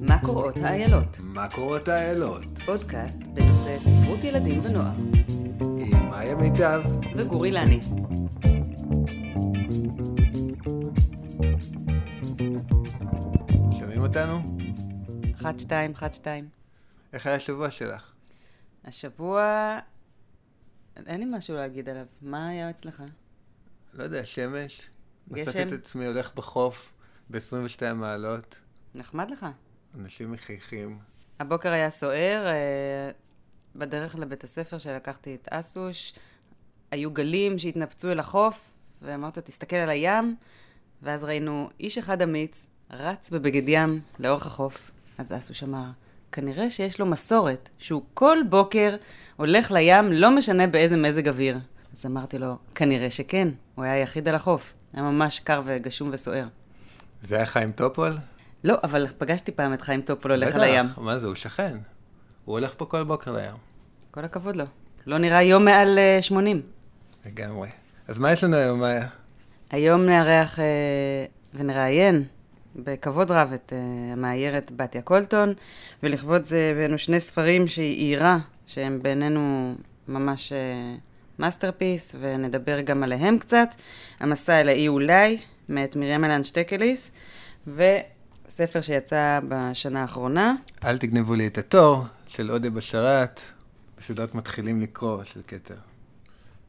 מה קורות האיילות? מה קורות האיילות? פודקאסט בנושא ספרות ילדים ונוער. עם מאיה מיטב. וגורי לני. שומעים אותנו? אחת, שתיים, אחת, שתיים. איך היה השבוע שלך? השבוע... אין לי משהו להגיד עליו. מה היה אצלך? לא יודע, שמש. גשם? מצאתי את עצמי הולך בחוף ב-22 מעלות, נחמד לך. אנשים מחייכים. הבוקר היה סוער, אה, בדרך לבית הספר שלקחתי את אסוש, היו גלים שהתנפצו אל החוף, ואמרת, תסתכל על הים, ואז ראינו איש אחד אמיץ, רץ בבגד ים לאורך החוף. אז אסוש אמר, כנראה שיש לו מסורת, שהוא כל בוקר הולך לים, לא משנה באיזה מזג אוויר. אז אמרתי לו, כנראה שכן, הוא היה היחיד על החוף. היה ממש קר וגשום וסוער. זה היה חיים טופול? לא, אבל פגשתי פעם את חיים טופול הולך על הים. בטח, מה זה, הוא שכן. הוא הולך פה כל בוקר לים. כל הכבוד לו. לא נראה יום מעל אה, 80. לגמרי. אז מה יש לנו היום, מאיה? היום נארח אה, ונראיין בכבוד רב את אה, המאיירת בתיה קולטון, ולכבוד זה הבאנו שני ספרים שהיא איירה, שהם בעינינו ממש אה, masterpiece, ונדבר גם עליהם קצת. המסע אל האי אולי, מאת מרים ילן שטקליס, וספר שיצא בשנה האחרונה. אל תגנבו לי את התור, של עודה בשרת, בסדרת מתחילים לקרוא של כתר.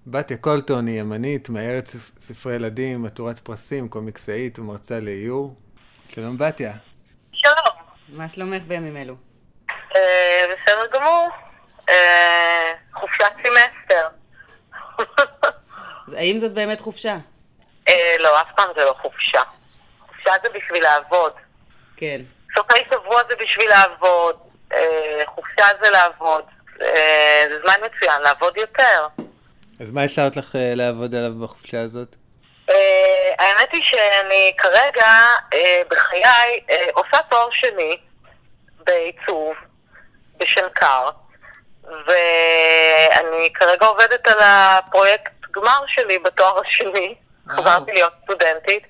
בתיה קולטון היא אמנית, מאיירת ספ- ספרי ילדים, עטורת פרסים, קומיקסאית ומרצה לאיור. שלום בתיה. שלום. מה שלומך בימים אלו? אה, בסדר גמור. אה, חופשת סמסטר. אז האם זאת באמת חופשה? אה, לא, אף פעם זה לא חופשה. חופשה זה בשביל לעבוד. כן. סופי שבוע זה בשביל לעבוד. אה, חופשה זה לעבוד. אה, זה זמן מצוין, לעבוד יותר. אז מה השארת לך לעבוד עליו בחופשה הזאת? האמת היא שאני כרגע בחיי עושה תואר שני בעיצוב, בשנקר, ואני כרגע עובדת על הפרויקט גמר שלי בתואר השני. חזרתי להיות סטודנטית,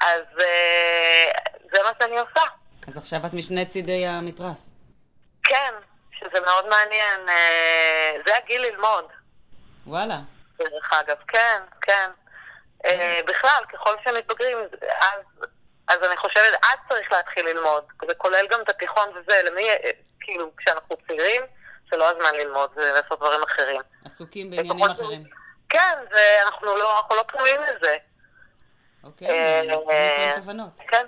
אז אה, זה מה שאני עושה. אז עכשיו את משני צידי המתרס. כן, שזה מאוד מעניין, אה, זה הגיל ללמוד. וואלה. דרך אגב, כן, כן. אה, בכלל, ככל שמתבגרים, אז, אז אני חושבת, אז צריך להתחיל ללמוד. זה כולל גם את התיכון וזה, למי, כאילו, כשאנחנו צעירים, זה לא הזמן ללמוד, זה לעשות דברים אחרים. עסוקים בעניינים אחרים. כן, זה, אנחנו לא, אנחנו לא פנויים לזה. אוקיי, אה, צריכים לתרום תובנות. כן.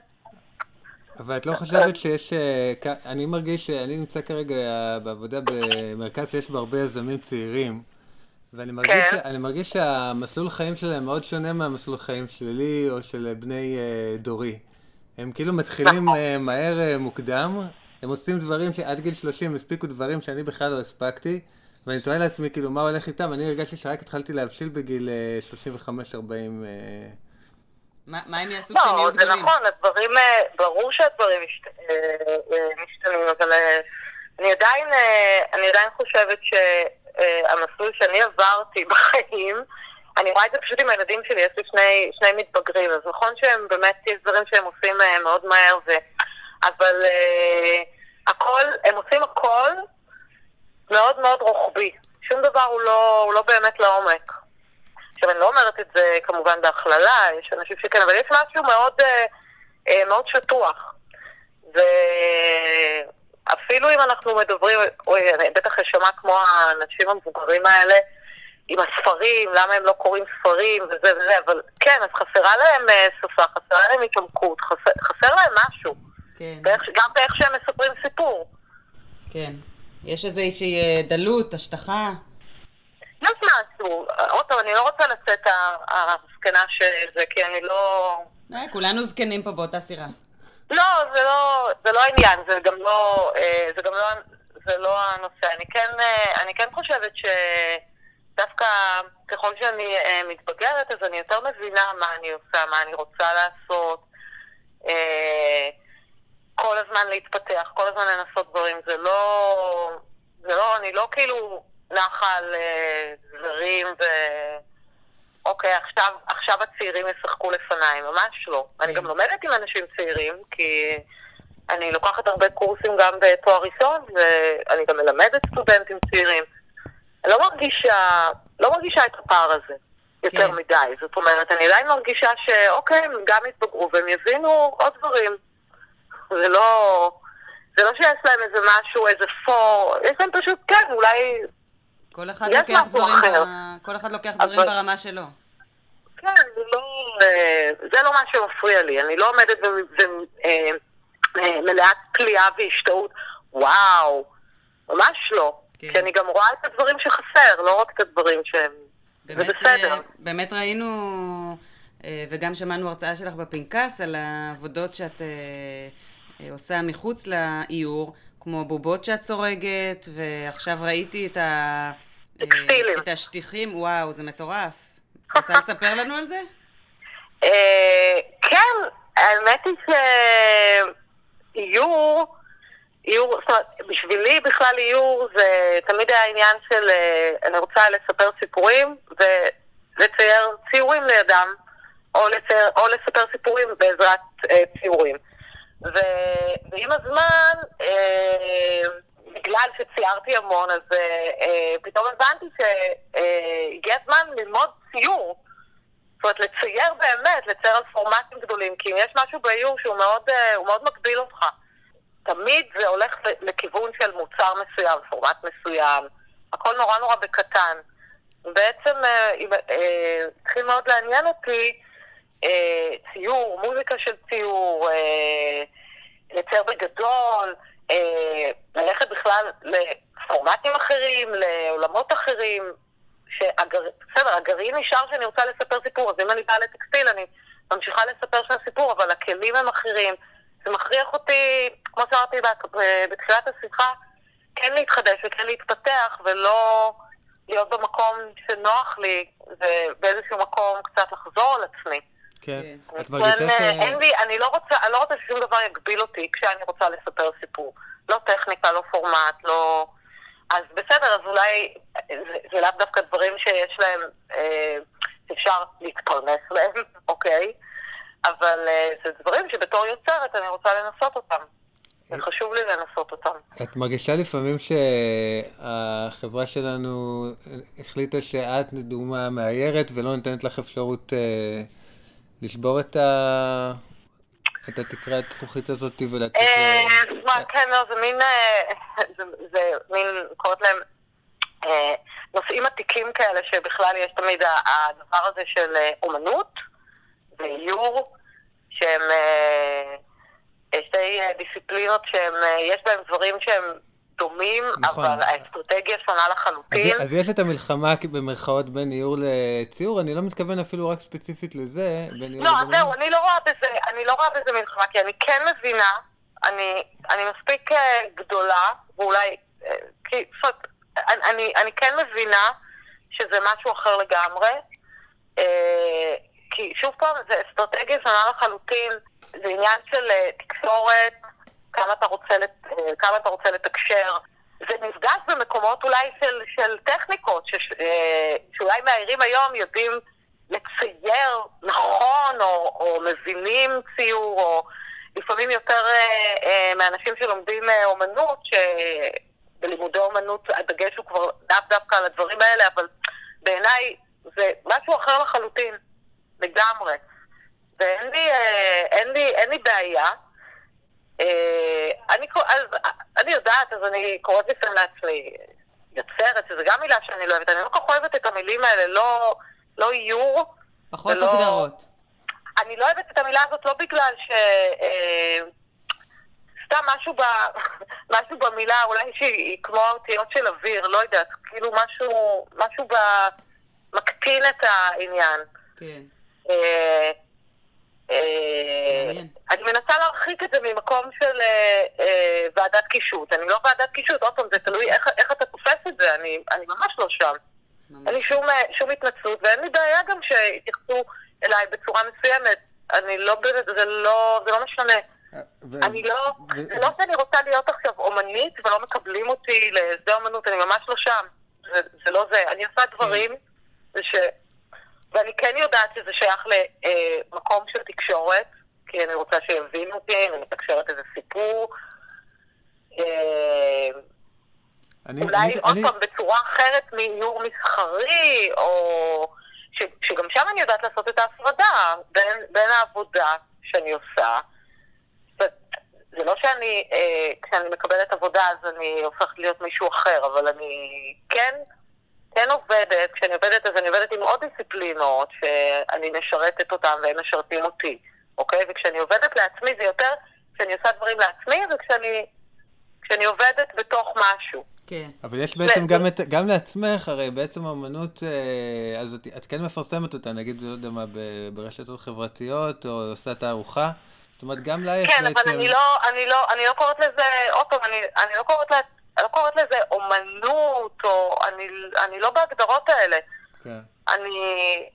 אבל את לא חושבת שיש... אה, אני מרגיש שאני נמצא כרגע אה, בעבודה במרכז שיש בו הרבה יזמים צעירים, ואני מרגיש, כן. אני מרגיש שהמסלול חיים שלהם מאוד שונה מהמסלול חיים שלי או של בני אה, דורי. הם כאילו מתחילים נכון. אה, מהר אה, מוקדם, הם עושים דברים שעד גיל 30 הספיקו דברים שאני בכלל לא הספקתי, ואני תוהה לעצמי כאילו מה הולך איתם, אני הרגשתי שרק התחלתי להבשיל בגיל אה, 35-40 אה, מה מה הם יעשו כשהם יהיו לא, זה גדולים? נכון, הדברים, אה, ברור שהדברים משת- אה, אה, משתנים, אבל אה, אני עדיין, אה, אני עדיין חושבת שהמסלול שאני עברתי בחיים, אני רואה את זה פשוט עם הילדים שלי, יש לי שני, שני מתבגרים, אז נכון שהם באמת, יש דברים שהם עושים אה, מאוד מהר, ו... אבל אה, הכל, הם עושים הכל מאוד מאוד רוחבי. שום דבר הוא לא, הוא לא באמת לעומק. עכשיו, אני לא אומרת את זה כמובן בהכללה, יש אנשים שכן, אבל יש משהו מאוד, אה, אה, מאוד שטוח. ואפילו אם אנחנו מדברים, אוי, אני בטח אשמע כמו האנשים המבוגרים האלה, עם הספרים, למה הם לא קוראים ספרים וזה וזה, אבל כן, אז חסרה להם אה, שפה, חסרה להם התעמקות, חסר, חסר להם משהו, כן, באיך, גם באיך שהם מספרים סיפור. כן. יש איזושהי אה, דלות, השטחה. יש משהו, עוד פעם, אני לא רוצה לצאת הזקנה שזה, כי אני לא... אה, כולנו זקנים פה באותה סירה. לא, זה לא, זה לא העניין, זה גם לא, אה, זה גם לא, זה לא הנושא. אני כן, אני כן חושבת שדווקא ככל שאני מתבגרת, אז אני יותר מבינה מה אני עושה, מה אני רוצה לעשות. כל הזמן להתפתח, כל הזמן לנסות דברים. זה לא, זה לא, אני לא כאילו נחה על אה, זרים ו... אוקיי, עכשיו, עכשיו הצעירים ישחקו לפניי, ממש לא. אני גם לומדת עם אנשים צעירים, כי אני לוקחת הרבה קורסים גם בתואר ראשון, ואני גם מלמדת סטודנטים צעירים. אני לא מרגישה, לא מרגישה את הפער הזה יותר כן. מדי. זאת אומרת, אני עדיין מרגישה שאוקיי, הם גם יתבגרו והם יבינו עוד דברים. זה לא... זה לא שיש להם איזה משהו, איזה פור, יש להם פשוט, כן, אולי כל אחד לוקח דברים. ב- כל אחד לוקח דברים אבל- ברמה שלו. כן, זה לא, אה, זה לא מה שמפריע לי. אני לא עומדת במלאת פליאה והשתאות. וואו, ממש לא. כן. כי אני גם רואה את הדברים שחסר, לא רק את הדברים שהם... זה באמת, בסדר. אה, באמת ראינו, אה, וגם שמענו הרצאה שלך בפנקס על העבודות שאת אה, אה, עושה מחוץ לאיור, כמו בובות שאת סורגת, ועכשיו ראיתי את, ה, אה, טקסטילים. את השטיחים, וואו, זה מטורף. רוצה לספר לנו על זה? אה, כן, האמת היא שאיור, איור, זאת אומרת, בשבילי בכלל איור זה תמיד היה עניין של אה, אני רוצה לספר סיפורים ולצייר ציורים לידם, או, לצייר, או לספר סיפורים בעזרת אה, ציורים. ו, ועם הזמן, אה, בגלל שציירתי המון, אז אה, אה, פתאום הבנתי שהגיע הזמן ללמוד ציור. זאת אומרת, לצייר באמת, לצייר על פורמטים גדולים, כי אם יש משהו באיור שהוא מאוד, אה, מאוד מגביל אותך. תמיד זה הולך לכיוון של מוצר מסוים, פורמט מסוים, הכל נורא נורא בקטן. בעצם אה, אה, התחיל מאוד לעניין אותי אה, ציור, מוזיקה של ציור, אה, לצייר בגדול, אה, ללכת בכלל לפורמטים אחרים, לעולמות אחרים, שהגר... בסדר, הגרעין נשאר שאני רוצה לספר סיפור, אז אם אני באה לטקסטיל, אני ממשיכה לספר שם סיפור, אבל הכלים הם אחרים. זה מכריח אותי, כמו שאמרתי בתחילת השיחה, כן להתחדש וכן להתפתח, ולא להיות במקום שנוח לי, ובאיזשהו מקום קצת לחזור על עצמי. כן. כן. את מרגישה ש... אין לי, אני לא רוצה, אני לא רוצה ששום דבר יגביל אותי כשאני רוצה לספר סיפור. לא טכניקה, לא פורמט, לא... אז בסדר, אז אולי זה, זה לאו דווקא דברים שיש להם, אה, שאפשר להתפרנס להם, אוקיי? אבל אה, זה דברים שבתור יוצרת אני רוצה לנסות אותם. וחשוב לי לנסות אותם. את מרגישה לפעמים שהחברה שלנו החליטה שאת, לדוגמה, מאיירת ולא נותנת לך אפשרות אה, לשבור את, ה... את התקרת זכוכית הזאת ולצאת... אה, מה, כן, לא, זה מין, אה, זה- מין, קוראת להם אה, נושאים עתיקים כאלה, שבכלל יש תמיד הדבר הזה של אומנות ואיור, שהם שתי דיסציפלינות שהם, יש בהם דברים שהם דומים, נכון. אבל האסטרטגיה שונה אז, לחלוטין. אז יש את המלחמה במרכאות בין איור לציור, אני לא מתכוון אפילו רק ספציפית לזה, לא. אז זהו, אני לא רואה בזה, אני לא רואה בזה מלחמה, כי אני כן מבינה, אני, אני מספיק אה, גדולה, ואולי, אה, כי, זאת אומרת, אני, אני, כן מבינה שזה משהו אחר לגמרי, אה, כי שוב פעם, זה אסטרטגיה שונה לחלוטין, זה עניין של תקשורת, כמה אתה רוצה, לת- אה, כמה אתה רוצה לתקשר. זה נפגש במקומות אולי של, של טכניקות, שש, אה, שאולי מאיירים היום יודעים לצייר נכון, או, או מבינים ציור, או לפעמים יותר אה, אה, מאנשים שלומדים אה, אומנות, שבלימודי אומנות הדגש הוא כבר לאו דווקא על הדברים האלה, אבל בעיניי זה משהו אחר לחלוטין, לגמרי. ואין לי, אה, אין לי, אין לי בעיה. אה, אני, אז, אני יודעת, אז אני קוראת לפעמים לעצמי יוצרת, שזו גם מילה שאני לא אוהבת. אני לא כל כך אוהבת את המילים האלה, לא, לא איור. פחות ולא- הגדרות. אני לא אוהבת את המילה הזאת לא בגלל ש... אה, סתם משהו, ב... משהו במילה, אולי שהיא כמו האותיות של אוויר, לא יודעת, כאילו משהו, משהו ב... מקטין את העניין. כן. אה, אה. אני מנסה להרחיק את זה ממקום של אה, אה, ועדת קישוט. אני לא ועדת קישוט, עוד פעם, זה תלוי איך, איך אתה תופס את זה, אני, אני ממש לא שם. ממש. אין לי שום, אה, שום התנצלות, ואין לי בעיה גם שיתייחסו אליי בצורה מסוימת. אני לא, זה לא, זה לא משנה. ו- אני לא, ו- זה לא שאני רוצה להיות עכשיו אומנית ולא מקבלים אותי לשדה אומנות, אני ממש לא שם. זה, זה לא זה. אני עושה דברים, זה ש... ואני כן יודעת שזה שייך למקום של תקשורת, כי אני רוצה שיבינו אותי, אני מתקשרת איזה סיפור. אה, אני, אולי אני, עוד אני, פעם בצורה אחרת מאיור מסחרי, או... ש, שגם שם אני יודעת לעשות את ההפרדה בין, בין העבודה שאני עושה. זה לא שאני, אה, כשאני מקבלת עבודה אז אני הופכת להיות מישהו אחר, אבל אני כן, כן עובדת, כשאני עובדת אז אני עובדת עם עוד דיסציפלינות שאני משרתת אותן והם משרתים אותי, אוקיי? וכשאני עובדת לעצמי זה יותר כשאני עושה דברים לעצמי וכשאני כשאני עובדת בתוך משהו. כן. אבל יש בעצם גם, את, גם לעצמך, הרי בעצם האמנות, אה, אז את, את כן מפרסמת אותה, נגיד, לא יודע מה, ברשתות חברתיות, או עושה תערוכה. זאת אומרת, גם לה יש כן, בעצם... אבל אני לא, אני לא, אני לא קוראת לזה, עוד פעם, אני, אני לא קוראת לזה, אני לא קוראת לזה אומנות, או אני, אני לא בהגדרות האלה. כן. אני,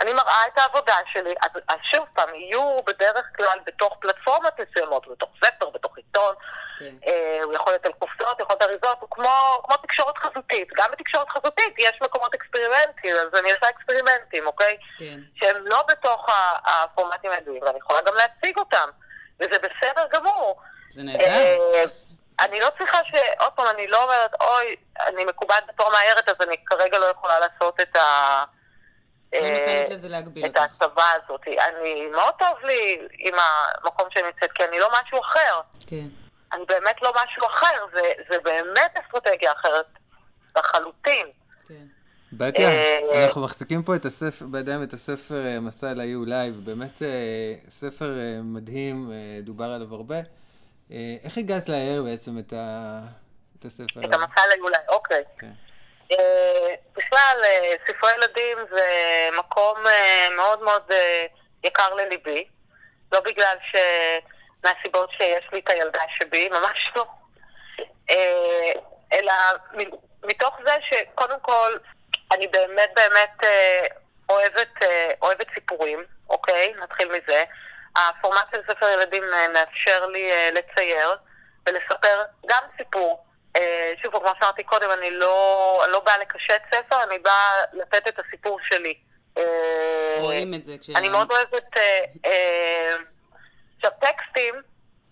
אני מראה את העבודה שלי, אז, אז שוב פעם, יהיו בדרך כלל בתוך פלטפורמות מסוימות, בתוך ספר, בתוך עיתון, כן. אה, הוא יכול להיות על קופסאות, יכול להיות אריזות, הוא כמו, כמו תקשורת חזותית. גם בתקשורת חזותית יש מקומות אקספרימנטיים, אז אני עושה אקספרימנטים, אוקיי? כן. שהם לא בתוך הפורמטים הידועים, ואני יכולה גם להציג אותם, וזה בסדר גמור. זה נהדר. אה, אני לא צריכה ש... עוד פעם, אני לא אומרת, אוי, אני מקובעת בתור מאיירת, אז אני כרגע לא יכולה לעשות את ה... לא אה, את. ההסבה הזאת. אני, מאוד טוב לי עם המקום שאני נמצאת, כי אני לא משהו אחר. כן. אני באמת לא משהו אחר, זה, זה באמת אסטרטגיה אחרת לחלוטין. כן. בתיה, אה, אנחנו מחזיקים פה את הספר, בידיים את הספר אה, מסע אל האי אולי, באמת ספר מדהים, דובר עליו הרבה. אה, איך הגעת לאייר בעצם את, ה... את הספר את המסע לאי אולי, אוקיי. כן. אה, בכלל, אה, ספרי ילדים זה מקום מאוד מאוד יקר לליבי. לא בגלל ש... מהסיבות שיש לי את הילדה שבי, ממש לא. אלא מתוך זה שקודם כל, אני באמת באמת אוהבת, אוהבת סיפורים, אוקיי? נתחיל מזה. הפורמט של ספר ילדים אה, מאפשר לי אה, לצייר ולספר גם סיפור. אה, שוב, כמו שאמרתי קודם, אני לא, אני לא באה לקשט ספר, אני באה לתת את הסיפור שלי. רואים את זה כש... אני מאוד אוהבת... עכשיו, טקסטים,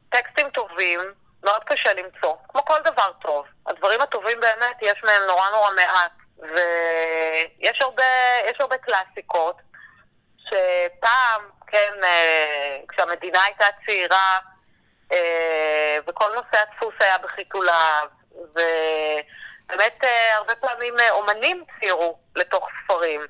טקסטים טובים, מאוד קשה למצוא, כמו כל דבר טוב. הדברים הטובים באמת, יש מהם נורא נורא מעט. ויש הרבה, הרבה קלאסיקות, שפעם, כן, אה, כשהמדינה הייתה צעירה, אה, וכל נושא הדפוס היה בחיתוליו, ובאמת אה, הרבה פעמים אומנים ציירו לתוך ספרים.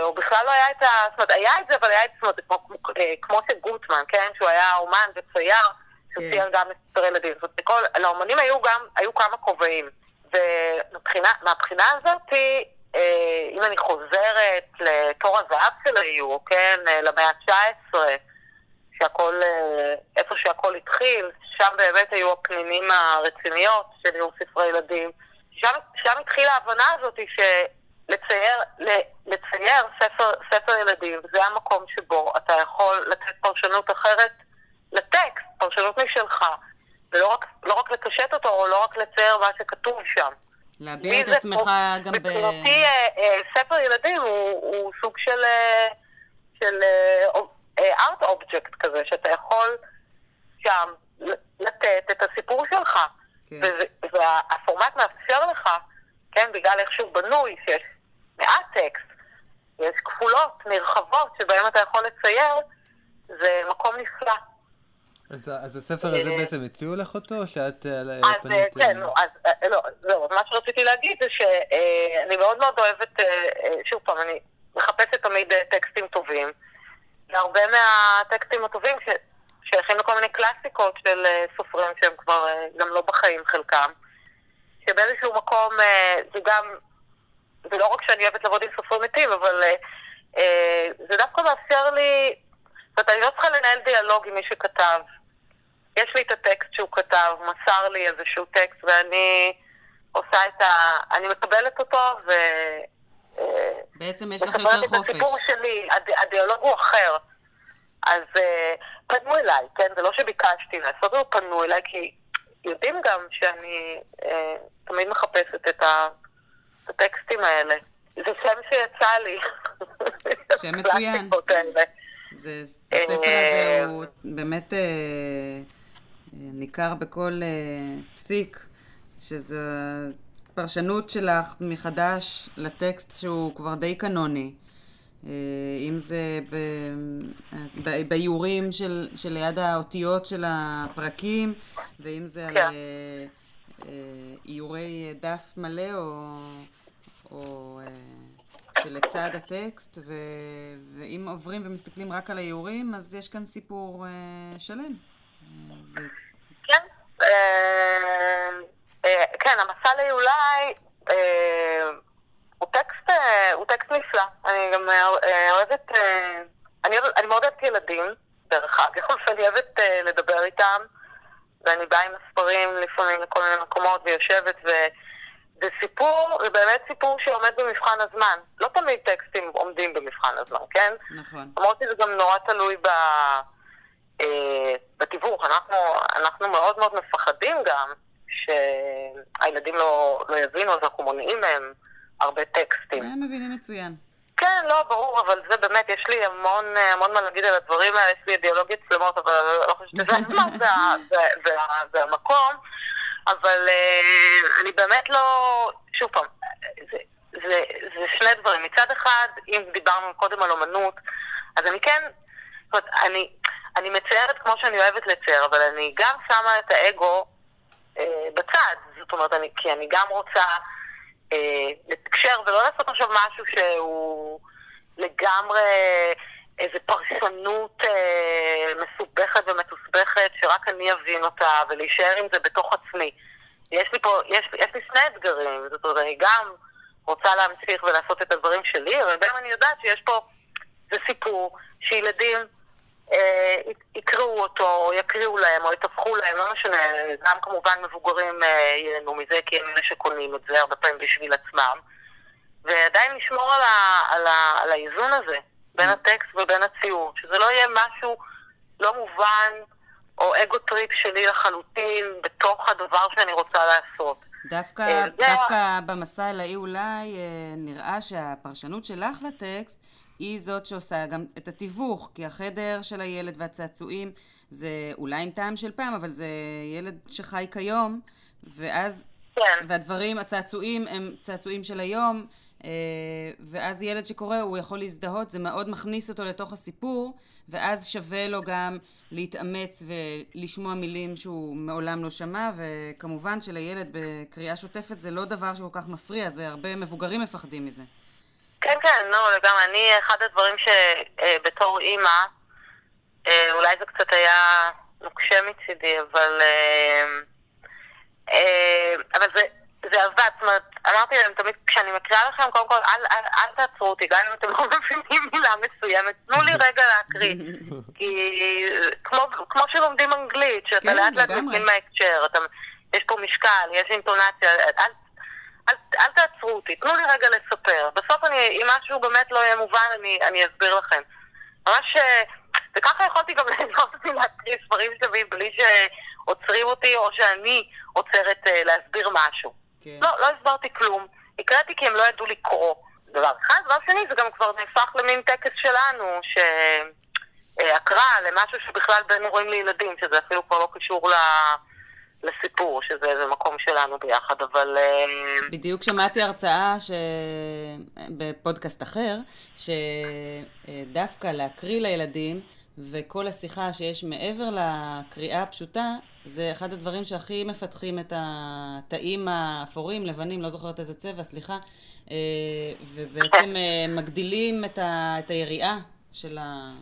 או בכלל לא היה את ה... זאת אומרת, היה את זה, אבל היה את זה, זאת אומרת, כמו, כמו שגוטמן, כן? שהוא היה אומן וצייר, שהוא כן. צייר גם את ספרי ילדים. זאת אומרת, לכל, לאומנים היו גם, היו כמה כובעים. ומהבחינה הזאת, אם אני חוזרת לתור הזהב של היו, כן? אה, למאה ה-19, שהכל, אה, איפה שהכל התחיל, שם באמת היו הפנינים הרציניות של ניהול ספרי ילדים. שם, שם התחילה ההבנה הזאת שלצייר לצייר ספר, ספר ילדים, זה המקום שבו אתה יכול לתת פרשנות אחרת לטקסט, פרשנות משלך, ולא רק, לא רק לקשט אותו, או לא רק לצייר מה שכתוב שם. להביע את עצמך פה- גם ב... מבחינתי אה, אה, ספר ילדים הוא, הוא סוג של, אה, של ארט אובייקט כזה, שאתה יכול שם לתת את הסיפור שלך. כן. והפורמט מאפשר לך, כן, בגלל איך שהוא בנוי, שיש מעט טקסט, יש כפולות נרחבות שבהן אתה יכול לצייר, זה מקום נפלא. אז, אז הספר הזה אה, בעצם הציעו לך אותו, או שאת אה, אז אה, פנית... כן, נו, אז לא, אז מה שרציתי להגיד זה שאני מאוד מאוד אוהבת, שוב פעם, אני מחפשת תמיד טקסטים טובים. והרבה מהטקסטים הטובים ש- שייכים לכל מיני קלאסיקות של סופרים שהם כבר גם לא בחיים חלקם. שבאיזשהו מקום זה גם, זה לא רק שאני אוהבת לעבוד עם סופרים מתים, אבל זה דווקא מאפשר לי, זאת אומרת, אני לא צריכה לנהל דיאלוג עם מי שכתב. יש לי את הטקסט שהוא כתב, מסר לי איזשהו טקסט, ואני עושה את ה... אני מקבלת אותו, ו... אה, בעצם יש לך יותר את חופש. הסיפור שלי, הד... הדיאלוג הוא אחר. אז אה, פנו אליי, כן? זה לא שביקשתי לעשות, אבל פנו אליי, כי יודעים גם שאני אה, תמיד מחפשת את, ה... את הטקסטים האלה. זה שם שיצא לי. שם מצוין. זה, הספר הזה הוא באמת אה, ניכר בכל אה, פסיק, שזו פרשנות שלך מחדש לטקסט שהוא כבר די קנוני. אה, אם זה ב, ב, באיורים של, של ליד האותיות של הפרקים, ואם זה על כן. אה, איורי דף מלא או, או שלצד הטקסט, ו, ואם עוברים ומסתכלים רק על האיורים, אז יש כאן סיפור שלם. זה... כן, המסע ליולי הוא טקסט, הוא טקסט נפלא. אני גם אוהבת, אני, אני מאוד אוהבת ילדים, דרך אגב, ואני אוהבת לדבר איתם, ואני באה עם הספרים לפעמים לכל מיני מקומות ויושבת, וזה סיפור, זה באמת סיפור שעומד במבחן הזמן. לא תמיד טקסטים עומדים במבחן הזמן, כן? נכון. למרות שזה גם נורא תלוי ב... בתיווך. אנחנו, אנחנו מאוד מאוד מפחדים גם שהילדים לא, לא יבינו, אז אנחנו מונעים מהם הרבה טקסטים. הם מבינים מצוין. כן, לא, ברור, אבל זה באמת, יש לי המון, המון מה להגיד על הדברים האלה, יש לי אידיאולוגיות שלמות, אבל לא חושבת שזה הזמן והמקום, אבל uh, אני באמת לא, שוב פעם, זה, זה, זה שני דברים. מצד אחד, אם דיברנו קודם על אומנות, אז אני כן, זאת אומרת, אני, אני מציירת כמו שאני אוהבת לצייר, אבל אני גם שמה את האגו אה, בצד. זאת אומרת, אני, כי אני גם רוצה אה, לתקשר ולא לעשות עכשיו משהו שהוא לגמרי איזו פרשנות אה, מסובכת ומתוסבכת שרק אני אבין אותה ולהישאר עם זה בתוך עצמי. יש לי פה, יש, יש לי שני אתגרים, זאת אומרת, אני גם רוצה להמשיך ולעשות את הדברים שלי, אבל גם אני יודעת שיש פה, זה סיפור שילדים יקראו אותו, או יקריאו להם, או יטפחו להם, לא משנה, גם כמובן מבוגרים אה, ייהנו מזה, כי הם אלה שקונים את זה הרבה פעמים בשביל עצמם. ועדיין לשמור על, ה, על, ה, על האיזון הזה, בין mm. הטקסט ובין הציור, שזה לא יהיה משהו לא מובן, או ego trip שלי לחלוטין, בתוך הדבר שאני רוצה לעשות. דווקא, אה, דווקא במסע אל האי אולי נראה שהפרשנות שלך לטקסט היא זאת שעושה גם את התיווך, כי החדר של הילד והצעצועים זה אולי עם טעם של פעם, אבל זה ילד שחי כיום, ואז, כן. והדברים, הצעצועים הם צעצועים של היום, אה, ואז ילד שקורא הוא יכול להזדהות, זה מאוד מכניס אותו לתוך הסיפור, ואז שווה לו גם להתאמץ ולשמוע מילים שהוא מעולם לא שמע, וכמובן שלילד בקריאה שוטפת זה לא דבר שכל כך מפריע, זה הרבה מבוגרים מפחדים מזה. כן, כן, לא, לגמרי. אני, אחד הדברים שבתור אה, אימא, אה, אולי זה קצת היה נוקשה מצידי, אבל... אה, אבל זה, זה עבד, זאת אומרת, אמרתי להם תמיד, כשאני מקריאה לכם, קודם כל, אל, אל, אל תעצרו אותי, גם אם אתם לא מבינים מילה מסוימת, תנו לי רגע להקריא. כי כמו, כמו שלומדים אנגלית, שאתה כן, לאט לאט מבין מההקשר, יש פה משקל, יש אינטונציה, אל אל, אל תעצרו אותי, תנו לי רגע לספר. בסוף אני, אם משהו באמת לא יהיה מובן, אני, אני אסביר לכם. ממש, אה, וככה יכולתי גם לנסות אותי להקריא ספרים שלמים בלי שעוצרים אותי, או שאני עוצרת uh, להסביר משהו. כן. לא, לא הסברתי כלום. הקראתי כי הם לא ידעו לקרוא. דבר אחד. דבר שני, זה גם כבר נהפך למין טקס שלנו, שהקרא אה, למשהו שבכלל בין הורים לילדים, שזה אפילו כבר לא קשור ל... לסיפור, שזה איזה מקום שלנו ביחד, אבל... אה, בדיוק שמעתי הרצאה ש... בפודקאסט אחר, שדווקא להקריא לילדים, וכל השיחה שיש מעבר לקריאה הפשוטה, זה אחד הדברים שהכי מפתחים את התאים האפורים, לבנים, לא זוכרת איזה צבע, סליחה, אה, ובעצם אה, מגדילים את, ה... את היריעה של ה...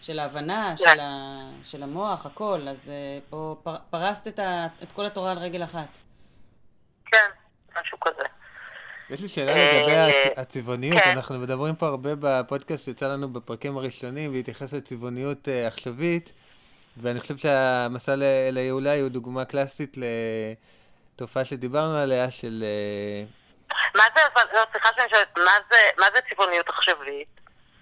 של ההבנה, כן. של, ה, של המוח, הכל, אז uh, פה פר, פרסת את, ה, את כל התורה על רגל אחת. כן, משהו כזה. יש לי שאלה לגבי אה, הצבעוניות, כן. אנחנו מדברים פה הרבה בפודקאסט, יצא לנו בפרקים הראשונים להתייחס לצבעוניות uh, עכשווית, ואני חושב שהמסע ליעולה הוא דוגמה קלאסית לתופעה שדיברנו עליה של... מה זה, אבל, לא, סליחה שאני שואלת, מה זה צבעוניות עכשווית?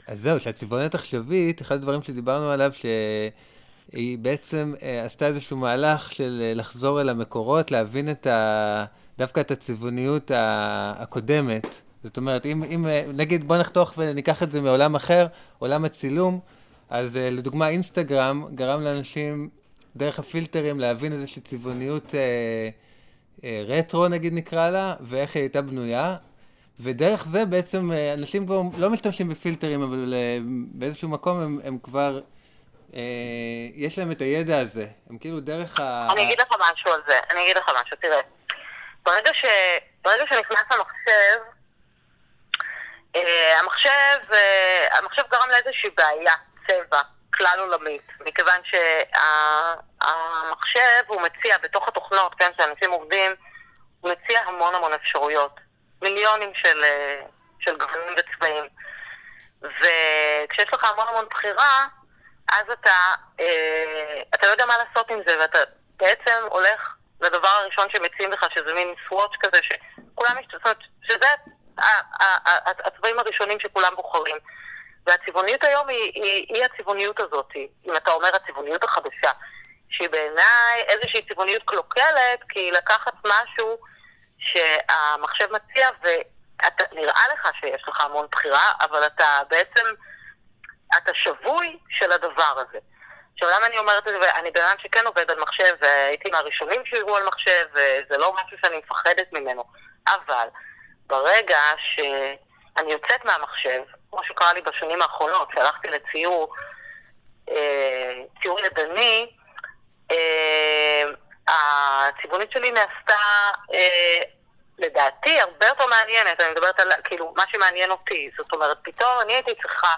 אז זהו, שהצבעוניות עכשווית, אחד הדברים שדיברנו עליו, שהיא בעצם אה, עשתה איזשהו מהלך של אה, לחזור אל המקורות, להבין את ה... דווקא את הצבעוניות הקודמת, זאת אומרת, אם, אם נגיד, בוא נחתוך וניקח את זה מעולם אחר, עולם הצילום, אז לדוגמה אינסטגרם גרם לאנשים דרך הפילטרים להבין איזושהי צבעוניות אה, אה, רטרו נגיד נקרא לה, ואיך היא הייתה בנויה, ודרך זה בעצם אה, אנשים כבר לא משתמשים בפילטרים, אבל אה, באיזשהו מקום הם, הם כבר, אה, יש להם את הידע הזה, הם כאילו דרך ה... אני אגיד לך משהו על זה, אני אגיד לך משהו, תראה. ברגע, ש... ברגע שנכנס המחשב, אה, המחשב, אה, המחשב גרם לאיזושהי בעיה, צבע. כלל עולמית, מכיוון שהמחשב הוא מציע בתוך התוכנות, כן, שאנשים עובדים, הוא מציע המון המון אפשרויות, מיליונים של, אה, של גוונים וצבעים. וכשיש לך המון המון בחירה, אז אתה, אה, אתה לא יודע מה לעשות עם זה, ואתה בעצם הולך לדבר הראשון שמציעים לך, שזה מין סוואץ' כזה, שכולם משתתפות, שזה הצבעים הראשונים שכולם בוחרים. והצבעוניות היום היא, היא, היא הצבעוניות הזאת, אם אתה אומר הצבעוניות החדשה, שהיא בעיניי איזושהי צבעוניות קלוקלת, כי היא לקחת משהו שהמחשב מציע, ונראה לך שיש לך המון בחירה, אבל אתה בעצם, אתה שבוי של הדבר הזה. עכשיו, למה אני אומרת את זה? אני בן אדם שכן עובד על מחשב, והייתי מהראשונים שיראו על מחשב, וזה לא משהו שאני מפחדת ממנו. אבל ברגע שאני יוצאת מהמחשב, כמו שקרה לי בשנים האחרונות, שהלכתי לציור, אה, ציור ידני, אה, הצבעונית שלי נעשתה, אה, לדעתי, הרבה יותר מעניינת. אני מדברת על, כאילו, מה שמעניין אותי. זאת אומרת, פתאום אני הייתי צריכה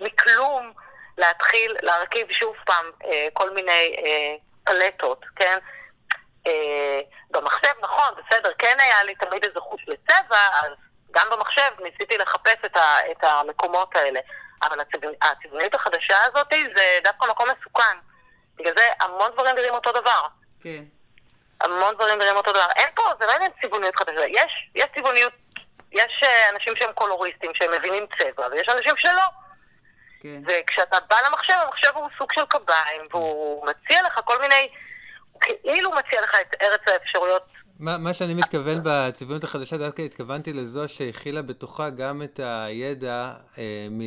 מכלום להתחיל להרכיב שוב פעם אה, כל מיני אה, פלטות, כן? אה, במחשב, נכון, בסדר, כן היה לי תמיד איזה חוש לצבע, אז גם במחשב ניסיתי לחפש את, ה, את המקומות האלה. אבל הצבעונית החדשה הזאת זה דווקא מקום מסוכן. בגלל זה המון דברים נראים אותו דבר. כן. המון דברים נראים אותו דבר. אין פה, זה לא עניין צבעוניות חדשה. יש, יש צבעוניות, יש אה, אנשים שהם קולוריסטים, שהם מבינים צבע, ויש אנשים שלא. כן. וכשאתה בא למחשב, המחשב הוא סוג של קביים, והוא מציע לך כל מיני, הוא כאילו מציע לך את ארץ האפשרויות מה, מה שאני מתכוון בצביונות החדשה, דווקא התכוונתי לזו שהכילה בתוכה גם את הידע אה, מ,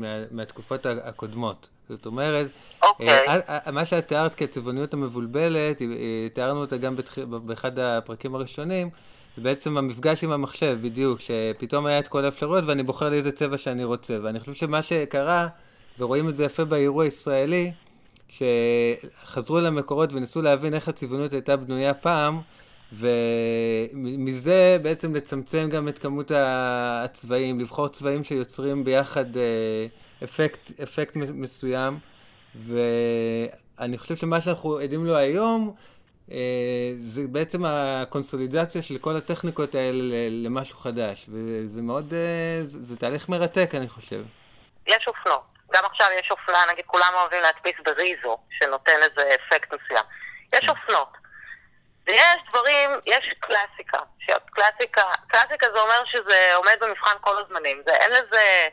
מה, מהתקופות הקודמות. זאת אומרת, okay. אוקיי. אה, אה, מה שאת תיארת כצבעוניות המבולבלת, אה, תיארנו אותה גם בתח... באחד הפרקים הראשונים, זה בעצם המפגש עם המחשב, בדיוק, שפתאום היה את כל האפשרויות ואני בוחר לי איזה צבע שאני רוצה. ואני חושב שמה שקרה, ורואים את זה יפה באירוע הישראלי, שחזרו למקורות וניסו להבין איך הצבעונות הייתה בנויה פעם, ומזה בעצם לצמצם גם את כמות הצבעים, לבחור צבעים שיוצרים ביחד אה, אפקט, אפקט מסוים, ואני חושב שמה שאנחנו עדים לו היום, אה, זה בעצם הקונסולידציה של כל הטכניקות האלה למשהו חדש, וזה מאוד, אה, זה, זה תהליך מרתק, אני חושב. יש אופנות. גם עכשיו יש אופנה, נגיד כולם אוהבים להדפיס בריזו, שנותן איזה אפקט מסוים. יש. אופנות. ויש דברים, יש קלאסיקה. קלאסיקה, קלאסיקה זה אומר שזה עומד במבחן כל הזמנים. זה, אין לזה,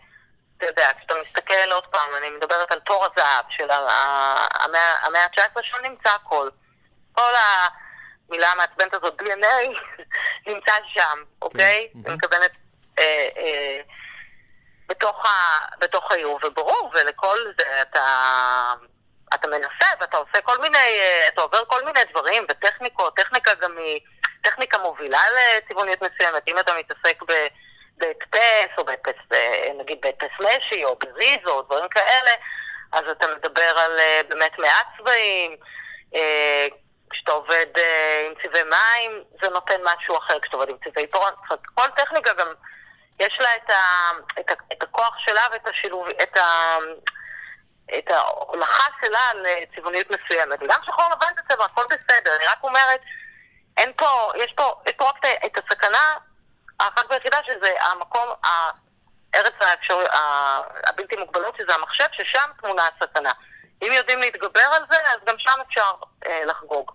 אתה יודע, כשאתה מסתכל עוד פעם, אני מדברת על תור הזהב של המאה ה-19 שם נמצא הכל. כל המילה המעצבנת הזאת, DNA, נמצא שם, אוקיי? כן, אני מתכוונת אה, אה, בתוך, העיר, וברור, ולכל זה אתה... אתה מנסה ואתה עושה כל מיני, אה, אתה עובר כל מיני דברים וטכניקות, טכניקה גם היא טכניקה מובילה לצבעוניות מסוימת. אם אתה מתעסק בהדפס, או בהדפס, אה, נגיד בהדפס משי, או בריזו, או דברים כאלה, אז אתה מדבר על אה, באמת מעט צבעים. כשאתה עובד עם צבעי מים, זה נותן משהו אחר כשאתה עובד עם צבעי פורן. כל טכניקה גם, יש לה את, ה, את, ה, את הכוח שלה ואת השילוב, את ה... את ההולכה שלה לצבעוניות מסוימת. וגם שחור לבן זה צבע, הכל בסדר. אני רק אומרת, אין פה, יש פה, יש פה רק את הסכנה האחת והיחידה, שזה המקום, הארץ האפשר, הבלתי מוגבלות, שזה המחשב, ששם תמונה הסכנה. אם יודעים להתגבר על זה, אז גם שם אפשר אה, לחגוג.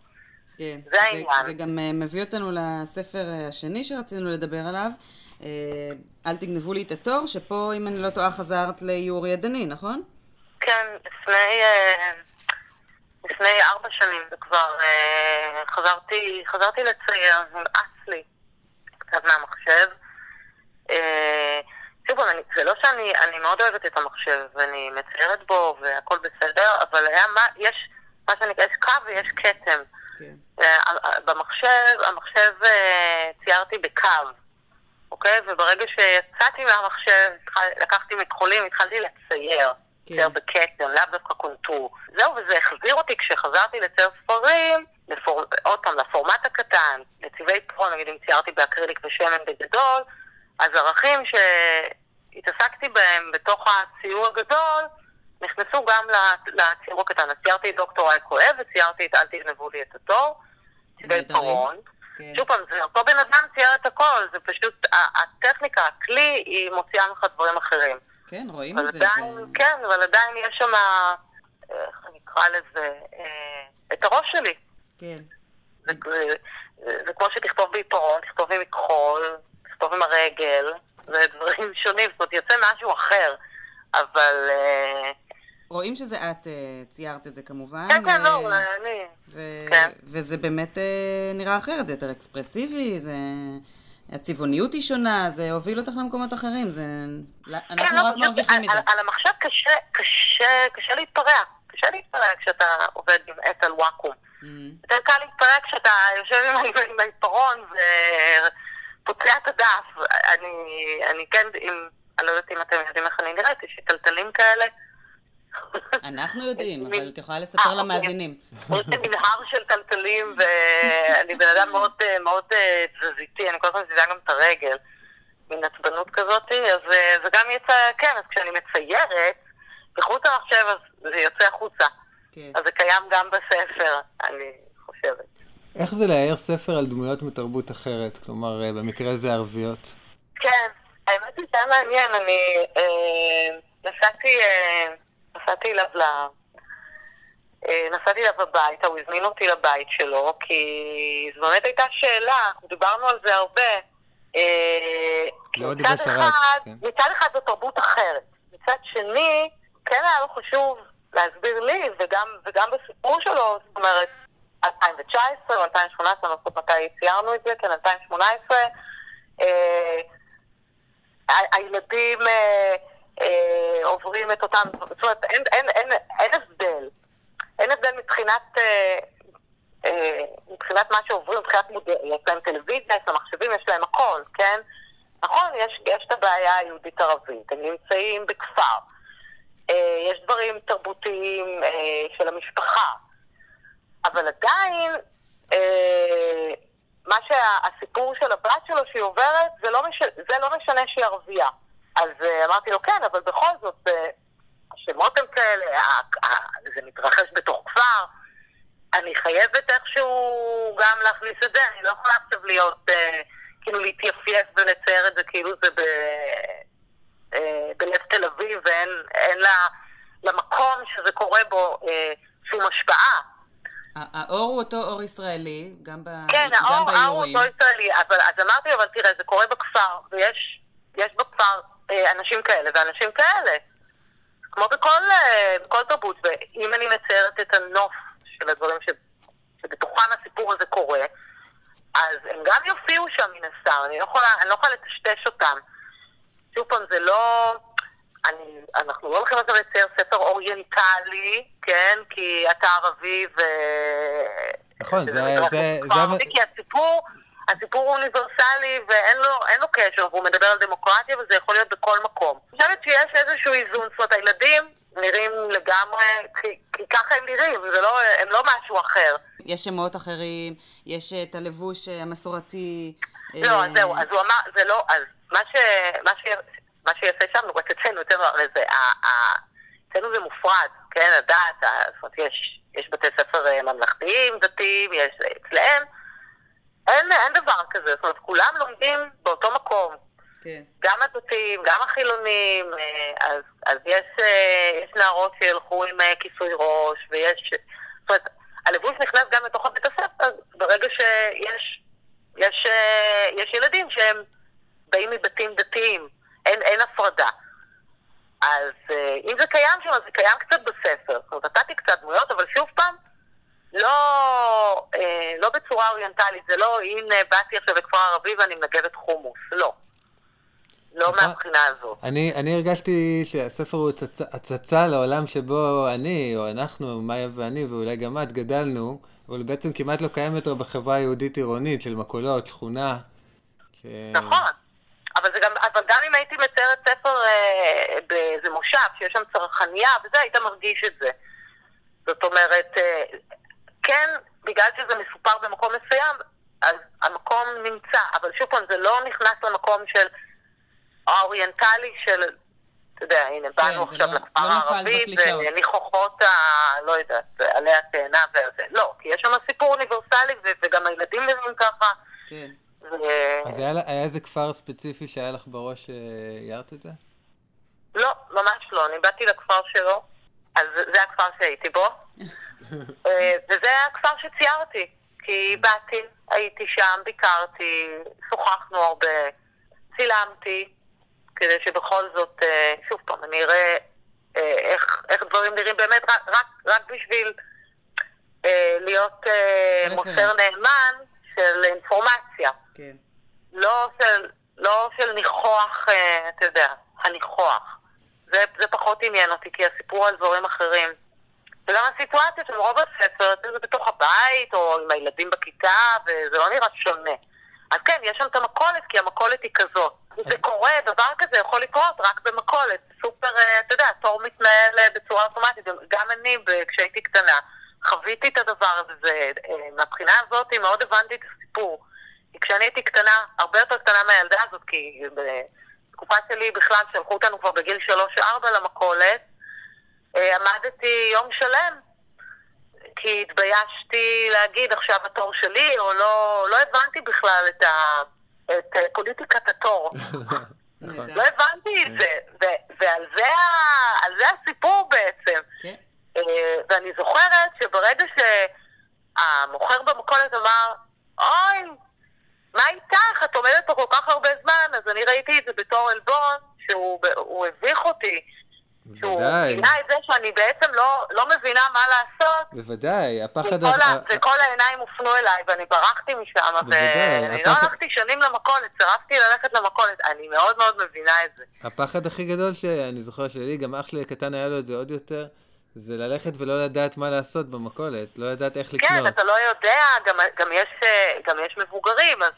כן, זה העניין. זה גם אה, מביא אותנו לספר אה, השני שרצינו לדבר עליו. אה, אל תגנבו לי את התור, שפה, אם אני לא טועה, חזרת לאיור ידני, נכון? כן, לפני, אה, לפני ארבע שנים זה כבר אה, חזרתי, חזרתי לצייר, נמאס לי קצת מהמחשב. אה, שוב, אני, זה לא שאני אני מאוד אוהבת את המחשב, ואני מציירת בו והכל בסדר, אבל היה מה, יש מה שנקרא, יש קו ויש כתם. כן. אה, במחשב, המחשב אה, ציירתי בקו, אוקיי? וברגע שיצאתי מהמחשב, לקחתי מכחולים, התחלתי לצייר. כן. צייר בכתם, לאו דווקא קונטור. זהו, וזה החזיר אותי כשחזרתי לצייר ספרים, לפור... עוד פעם, לפורמט הקטן, לצבעי פרון, נגיד אם ציירתי באקריליק ושמן בגדול, אז ערכים שהתעסקתי בהם בתוך הציור הגדול, נכנסו גם לציור הקטן. אז ציירתי את דוקטור אי כואב וציירתי את אל תגנבו לי את התור, צבעי. פרון. כן. שוב פעם, זה אותו בן אדם צייר את הכל, זה פשוט, הטכניקה, הכלי, היא מוציאה ממך דברים אחרים. כן, רואים את זה. עדיין, זה... כן, אבל עדיין יש שם, איך אני אקרא לזה, אה, את הראש שלי. כן. זה, זה, זה כמו שתכתוב בעיפרון, תכתוב עם מכחול, תכתוב עם הרגל, זה דברים שונים, זאת אומרת, יוצא משהו אחר, אבל... אה, רואים שזה את אה, ציירת את זה כמובן. כן, כן, לא, אה, אני... ו- כן. וזה באמת אה, נראה אחרת, זה יותר אקספרסיבי, זה... הצבעוניות היא שונה, זה הוביל אותך למקומות אחרים, זה... כן, אנחנו לא, רק מרוויחים מזה. על, על המחשב קשה, קשה, קשה להתפרע. קשה להתפרע כשאתה עובד עם עט על וואקום. Mhm. יותר קל להתפרע כשאתה יושב עם, העיפרון ופוצע את הדף. אני, אני כן, אם, אני לא יודעת אם אתם יודעים איך אני נראית, יש לי טלטלים כאלה. אנחנו יודעים, אבל את יכולה אה, לספר אוקיי. למאזינים. יש לי מנהר של טלטלים, ואני בן אדם מאוד, אה, מאוד אה, תזזיתי, אני כל הזמן מזיזה גם את הרגל, מין עצבנות כזאת, אז אה, זה גם יצא, כן, אז כשאני מציירת, בחוץ המחשב, אז זה יוצא החוצה. כן. אז זה קיים גם בספר, אני חושבת. איך זה להעיר ספר על דמויות מתרבות אחרת? כלומר, אה, במקרה הזה ערביות. כן, האמת היא שהיה מעניין, אני אה, נסעתי, אה, נסעתי אליו ל... אה, נסעתי אליו הביתה, הוא הזמין אותי לבית שלו, כי זו באמת הייתה שאלה, דיברנו על זה הרבה. אה, מצד אחד, כן. מצד אחד זו תרבות אחרת, מצד שני, כן היה לו חשוב להסביר לי, וגם, וגם בסיפור שלו, זאת אומרת, 2019 או 2018, אני לא זוכרת מתי ציירנו את זה, כן, 2018, אה, הילדים אה, אה, עוברים את אותם, זאת אומרת, אין, אין, אין, אין הבדל. אין הבדל מבחינת, אה, אה, מבחינת מה שעוברים, מבחינת מודל, יש להם טלוויזיה, יש להם מחשבים, יש להם הכל, כן? נכון, יש, יש את הבעיה היהודית-ערבית, הם נמצאים בכפר. אה, יש דברים תרבותיים אה, של המשפחה. אבל עדיין, אה, מה שהסיפור של הבת שלו שהיא עוברת, זה לא, מש, זה לא משנה שהיא ערבייה. אז אמרתי לו, כן, אבל בכל זאת, השמות הם כאלה, זה מתרחש בתוך כפר. אני חייבת איכשהו גם להכניס את זה, אני לא יכולה עכשיו להיות, כאילו להתייפייף ולצייר את זה כאילו זה ב, אה, בלב תל אביב, ואין אין לה, למקום שזה קורה בו אה, שום השפעה. האור הוא אותו אור ישראלי, גם, ב... כן, גם האור, האור הוא. אותו ישראלי, אבל אז אמרתי, אבל תראה, זה קורה בכפר, ויש יש בכפר אה, אנשים כאלה ואנשים כאלה. כמו בכל, אה, בכל תרבות, ואם אני מציירת את הנוף של הדברים ש, שבתוכם הסיפור הזה קורה, אז הם גם יופיעו שם מן הסתם, אני לא יכולה, אני לא יכולה לטשטש אותם. שוב פעם, זה לא... אני, אנחנו לא הולכים עכשיו לצייר ספר אוריינטלי, כן? כי אתה ערבי ו... נכון, זה- מתרחש זה- זה- ערבי, כי הסיפור, הסיפור הוא אוניברסלי ואין לו, אין לו קשר, והוא מדבר על דמוקרטיה וזה יכול להיות בכל מקום. אני חושבת שיש איזשהו איזון, זאת אומרת, הילדים נראים לגמרי, כי, כי ככה הם נראים, זה לא, הם לא משהו אחר. יש שמות אחרים, יש את הלבוש המסורתי. לא, אה, אז זהו, אז הוא אמר, זה לא, אז מה ש... מה ש... מה שיפה שם, רק אצלנו, אצלנו, הרי זה, אצלנו זה מופרד, כן, הדת, זאת אומרת, יש, יש בתי ספר אה, ממלכתיים, דתיים, יש, אצלם, אין, אין דבר כזה, זאת אומרת, כולם לומדים באותו מקום, כן. גם הדתיים, גם החילונים, אה, אז, אז יש, אה, יש נערות שילכו עם אה, כיסוי ראש, ויש, זאת אומרת, הלבוש נכנס גם לתוך הבית הספר, ברגע שיש יש, אה, יש ילדים שהם באים מבתים דתיים, אין, אין הפרדה. אז אה, אם זה קיים שם, אז זה קיים קצת בספר. זאת אומרת, נתתי קצת דמויות, אבל שוב פעם, לא, אה, לא בצורה אוריינטלית. זה לא, הנה, באתי עכשיו לכפר ערבי ואני מנגבת חומוס. לא. לא נכון. מהבחינה הזאת. אני, אני הרגשתי שהספר הוא הצצה, הצצה לעולם שבו אני, או אנחנו, מאיה ואני, ואולי גם את, גדלנו, אבל בעצם כמעט לא קיים יותר בחברה היהודית עירונית של מכולות, שכונה. ש... נכון. אבל, זה גם, אבל גם אם הייתי מציירת ספר אה, באיזה מושב, שיש שם צרכניה וזה, היית מרגיש את זה. זאת אומרת, אה, כן, בגלל שזה מסופר במקום מסוים, אז המקום נמצא. אבל שוב פעם, זה לא נכנס למקום של האוריינטלי של, אתה יודע, הנה, באנו זה עכשיו לא- לכפר לא הערבי. וניחוחות ה... לא יודעת, עלי התאנה וזה. לא, כי יש שם סיפור אוניברסלי, וגם הילדים נראים ככה. כן. אז היה, היה איזה כפר ספציפי שהיה לך בראש שהערת את זה? לא, ממש לא. אני באתי לכפר שלו, אז זה הכפר שהייתי בו. אה, וזה הכפר שציירתי. כי באתי, הייתי שם, ביקרתי, שוחחנו הרבה, צילמתי, כדי שבכל זאת, אה, שוב פעם, אני אראה אה, איך, איך דברים נראים באמת, רק, רק, רק בשביל אה, להיות אה. מוסר נאמן של אינפורמציה. כן. לא של, לא של ניחוח, אה, אתה יודע, הניחוח. זה, זה פחות עניין אותי, כי הסיפור על דברים אחרים. וגם הסיטואציה של רוב הספר, זה בתוך הבית, או עם הילדים בכיתה, וזה לא נראה שונה. אז כן, יש שם את המכולת, כי המכולת היא כזאת. זה קורה, דבר כזה יכול לקרות רק במכולת. סופר, אה, אתה יודע, התור מתנהל אה, בצורה אוטומטית. גם אני, כשהייתי קטנה, חוויתי את הדבר הזה. אה, מהבחינה הזאת מאוד הבנתי את הסיפור. כי כשאני הייתי קטנה, הרבה יותר קטנה מהילדה הזאת, כי בתקופה שלי בכלל שלחו אותנו כבר בגיל שלוש-ארבע למכולת, אה, עמדתי יום שלם, כי התביישתי להגיד עכשיו התור שלי, או לא, לא הבנתי בכלל את, ה, את אה, פוליטיקת התור. נכון. לא הבנתי את זה, ו- ועל זה, זה הסיפור בעצם. אה, ואני זוכרת שברגע שהמוכר במכולת אמר, אוי, מה איתך? את עומדת פה כל כך הרבה זמן, אז אני ראיתי את זה בתור עלבון, שהוא הוא הביך אותי. שהוא גילה את זה שאני בעצם לא, לא מבינה מה לעשות, בוודאי, הפחד... וכל, ה- ה- וכל העיניים הופנו אליי, ואני ברחתי משם, ואני לא הפחד- הלכתי שנים למכולת, סירבתי ללכת למכולת, אני מאוד מאוד מבינה את זה. הפחד הכי גדול שאני זוכר שלי, גם אח שלי הקטן היה לו את זה עוד יותר, זה ללכת ולא לדעת מה לעשות במכולת, לא לדעת איך לקנות. כן, אתה לא יודע, גם, גם, יש, אה, גם יש מבוגרים, אז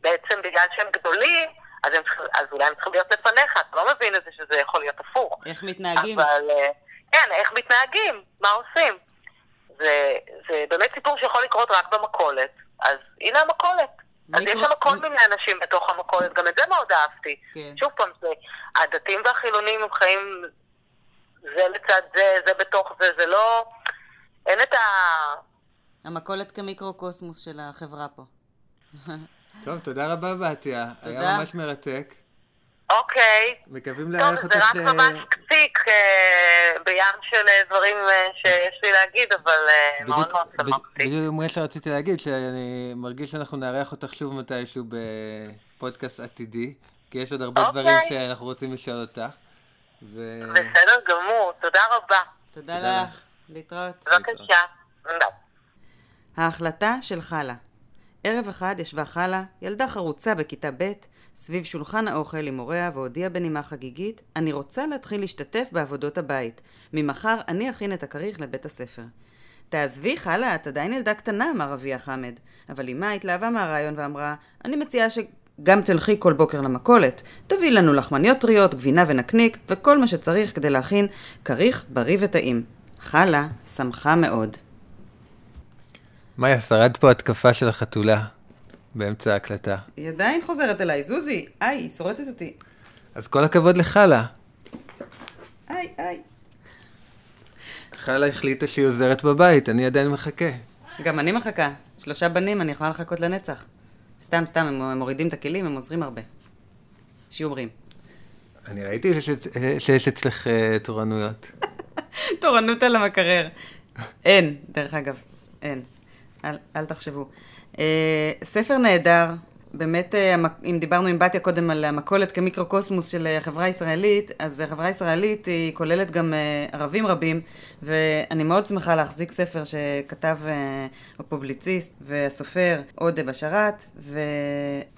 בעצם בגלל שהם גדולים, אז, הם, אז אולי הם צריכים להיות לפניך, אתה לא מבין את זה שזה יכול להיות הפוך. איך מתנהגים? אבל, אה, כן, איך מתנהגים, מה עושים. זה, זה באמת סיפור שיכול לקרות רק במכולת, אז הנה המכולת. אז יש שם כל מיני אנשים בתוך המכולת, גם את זה מאוד אהבתי. כן. שוב פעם, זה, הדתיים והחילונים הם חיים זה לצד זה, זה בתוך זה, זה לא... אין את ה... המכולת כמיקרוקוסמוס של החברה פה. טוב, תודה רבה, בתיה. היה תודה. ממש מרתק. אוקיי. מקווים טוב, לארח זה אותך... רק אה, ממש קציק אה, בים של אה, דברים שיש לי להגיד, אבל מאוד בדיוק- מאוד שמחתי. בדיוק מה שרציתי להגיד, שאני מרגיש שאנחנו נארח אותך שוב מתישהו בפודקאסט עתידי, כי יש עוד הרבה אוקיי. דברים שאנחנו רוצים לשאול אותך. ו... בסדר גמור, תודה רבה. תודה תודה לך. להתראות. בבקשה. ביי. ההחלטה של חלה. ערב אחד ישבה חלה, ילדה חרוצה בכיתה ב', סביב שולחן האוכל עם הוריה והודיעה בנימה חגיגית, אני רוצה להתחיל להשתתף בעבודות הבית. ממחר אני אכין את הכריך לבית הספר. תעזבי, חלה, את עדיין ילדה קטנה, אמר אביה חמד. אבל אמה התלהבה מהרעיון ואמרה, אני מציעה שגם תלכי כל בוקר למכולת. תביאי לנו לחמניות טריות, גבינה ונקניק, וכל מה שצריך כדי להכין כריך בריא וטעים. חלה שמחה מאוד. מאיה, שרד פה התקפה של החתולה באמצע ההקלטה. היא עדיין חוזרת אליי, זוזי, איי, היא שורטת אותי. אז כל הכבוד לחלה. איי, איי. חלה החליטה שהיא עוזרת בבית, אני עדיין מחכה. גם אני מחכה. שלושה בנים, אני יכולה לחכות לנצח. סתם, סתם, הם מורידים את הכלים, הם עוזרים הרבה. שיהיו בריאים. אני ראיתי שיש, שיש אצלך אה, תורנויות. תורנות על המקרר. אין, דרך אגב, אין. אל, אל תחשבו. אה, ספר נהדר, באמת, אה, אם דיברנו עם בתיה קודם על המכולת כמיקרוקוסמוס של אה, החברה הישראלית, אז החברה הישראלית היא כוללת גם אה, ערבים רבים, ואני מאוד שמחה להחזיק ספר שכתב אה, הפובליציסט והסופר עודה בשאראת,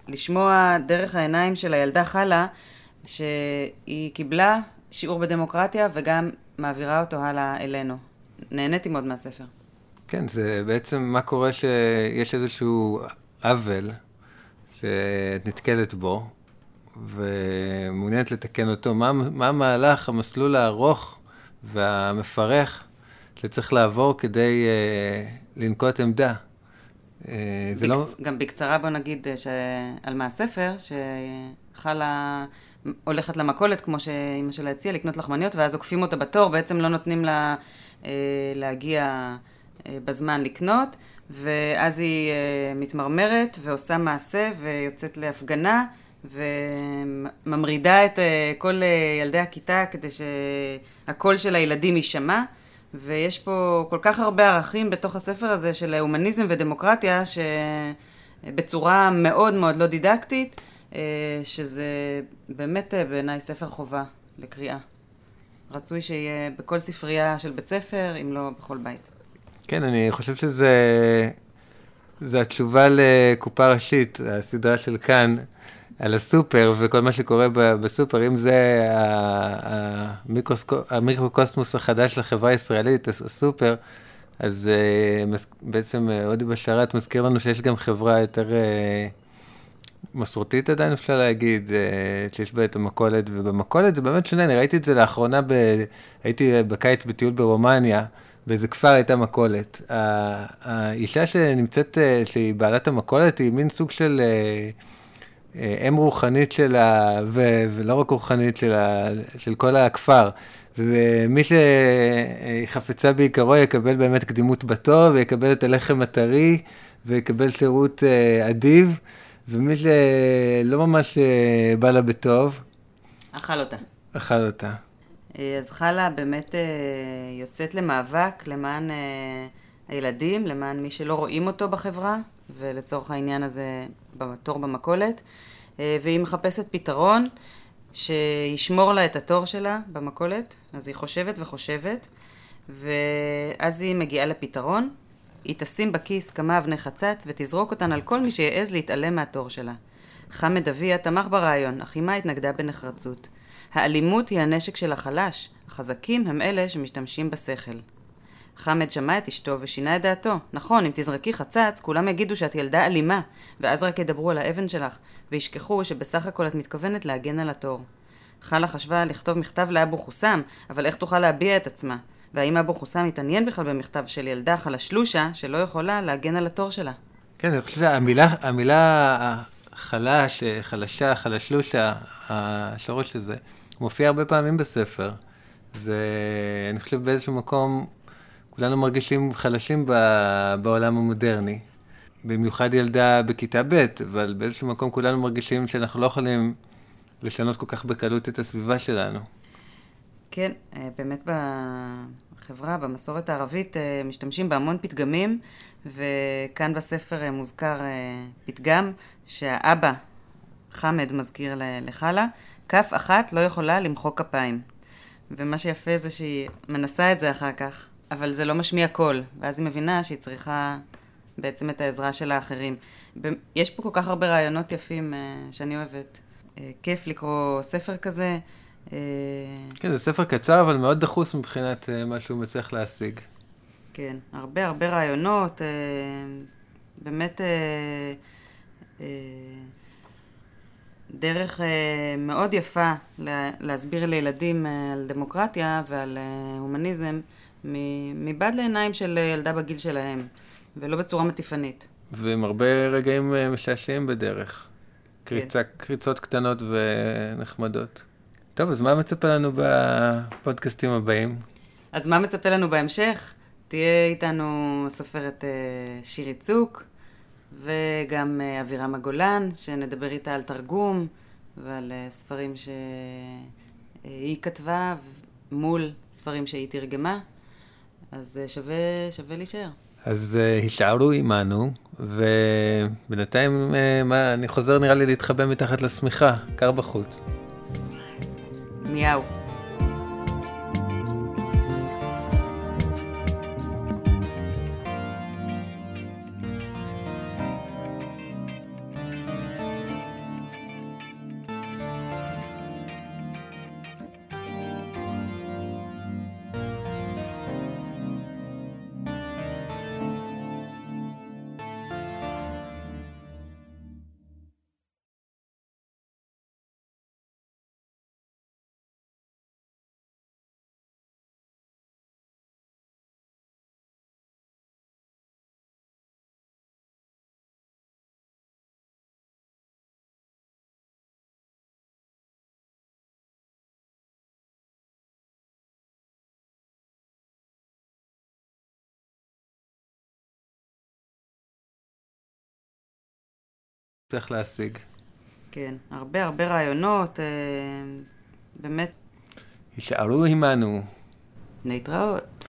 ולשמוע דרך העיניים של הילדה חלה, שהיא קיבלה שיעור בדמוקרטיה וגם מעבירה אותו הלאה אלינו. נהניתי מאוד מהספר. כן, זה בעצם מה קורה שיש איזשהו עוול שאת נתקלת בו, ומעוניינת לתקן אותו. מה, מה המהלך, המסלול הארוך והמפרך שצריך לעבור כדי uh, לנקוט עמדה? Uh, זה בקצ... לא... גם בקצרה בוא נגיד ש... על מהספר, שחלה הולכת למכולת, כמו שאימא שלה הציעה, לקנות לחמניות, ואז עוקפים אותה בתור, בעצם לא נותנים לה uh, להגיע uh, בזמן לקנות, ואז היא uh, מתמרמרת ועושה מעשה ויוצאת להפגנה. וממרידה את אה, כל אה, ילדי הכיתה כדי שהקול של הילדים יישמע. ויש פה כל כך הרבה ערכים בתוך הספר הזה של הומניזם ודמוקרטיה, שבצורה מאוד מאוד לא דידקטית, אה, שזה באמת בעיניי ספר חובה לקריאה. רצוי שיהיה בכל ספרייה של בית ספר, אם לא בכל בית. כן, אני חושב שזה זה התשובה לקופה ראשית, הסדרה של כאן. על הסופר וכל מה שקורה בסופר, אם זה המיקרוקוסמוס החדש של החברה הישראלית, הסופר, אז uh, בעצם אודי אה, בשאראת מזכיר לנו שיש גם חברה יותר uh, מסורתית עדיין, אפשר להגיד, שיש בה את המכולת, ובמכולת זה באמת שונה, אני ראיתי את זה לאחרונה, ב... הייתי בקיץ בטיול ברומניה, באיזה כפר הייתה מכולת. האישה שנמצאת, שהיא בעלת המכולת, היא מין סוג של... Uh, אה, אם רוחנית של ה... ו... ולא רק רוחנית של, ה... של כל הכפר. ומי שחפצה בעיקרו יקבל באמת קדימות בתור, ויקבל את הלחם הטרי, ויקבל שירות אה, אדיב, ומי שלא ממש אה, בא לה בטוב... אכל אותה. אכל אותה. אז חלה באמת יוצאת למאבק למען הילדים, למען מי שלא רואים אותו בחברה, ולצורך העניין הזה בתור במכולת, אה, והיא מחפשת פתרון שישמור לה את התור שלה במכולת, אז היא חושבת וחושבת, ואז היא מגיעה לפתרון, היא תשים בכיס כמה אבני חצץ ותזרוק אותן על כל מי שיעז להתעלם מהתור שלה. חמד אביה תמך ברעיון, אך אמה התנגדה בנחרצות. האלימות היא הנשק של החלש, החזקים הם אלה שמשתמשים בשכל. חמד שמע את אשתו ושינה את דעתו. נכון, אם תזרקי חצץ, כולם יגידו שאת ילדה אלימה, ואז רק ידברו על האבן שלך, וישכחו שבסך הכל את מתכוונת להגן על התור. חלה חשבה לכתוב מכתב לאבו חוסם, אבל איך תוכל להביע את עצמה? והאם אבו חוסם התעניין בכלל במכתב של ילדה חלשלושה שלא יכולה להגן על התור שלה? כן, אני חושב שהמילה המילה חלש, חלשה, חלשלושה, השורש לזה, מופיע הרבה פעמים בספר. זה, אני חושב באיזשהו מקום כולנו מרגישים חלשים בעולם המודרני. במיוחד ילדה בכיתה ב', אבל באיזשהו מקום כולנו מרגישים שאנחנו לא יכולים לשנות כל כך בקלות את הסביבה שלנו. כן, אה, באמת בחברה, במסורת הערבית, אה, משתמשים בהמון פתגמים, וכאן בספר אה, מוזכר פתגם שהאבא, חמד, מזכיר לחלה, כף אחת לא יכולה למחוא כפיים. ומה שיפה זה שהיא מנסה את זה אחר כך. אבל זה לא משמיע קול, ואז היא מבינה שהיא צריכה בעצם את העזרה של האחרים. יש פה כל כך הרבה רעיונות יפים uh, שאני אוהבת. Uh, כיף לקרוא ספר כזה. Uh, כן, זה ספר קצר, אבל מאוד דחוס מבחינת מה שהוא מצליח להשיג. כן, הרבה הרבה רעיונות, באמת דרך uh, מאוד יפה לה, להסביר לילדים uh, על דמוקרטיה ועל uh, הומניזם. מבעד לעיניים של ילדה בגיל שלהם, ולא בצורה מטיפנית. ועם הרבה רגעים אה, משעשעים בדרך. קריצה, כן. קריצות קטנות ונחמדות. טוב, אז מה מצפה לנו בפודקאסטים הבאים? אז מה מצפה לנו בהמשך? תהיה איתנו סופרת אה, שירי צוק, וגם אה, אבירם הגולן, שנדבר איתה על תרגום ועל ספרים שהיא כתבה מול ספרים שהיא תרגמה. אז אה, שווה, שווה להישאר. אז uh, הישארו עמנו, ובינתיים uh, מה, אני חוזר נראה לי להתחבא מתחת לשמיכה, קר בחוץ. מיהו. צריך להשיג. כן, הרבה הרבה רעיונות, אה, באמת, הישארו עמנו. להתראות.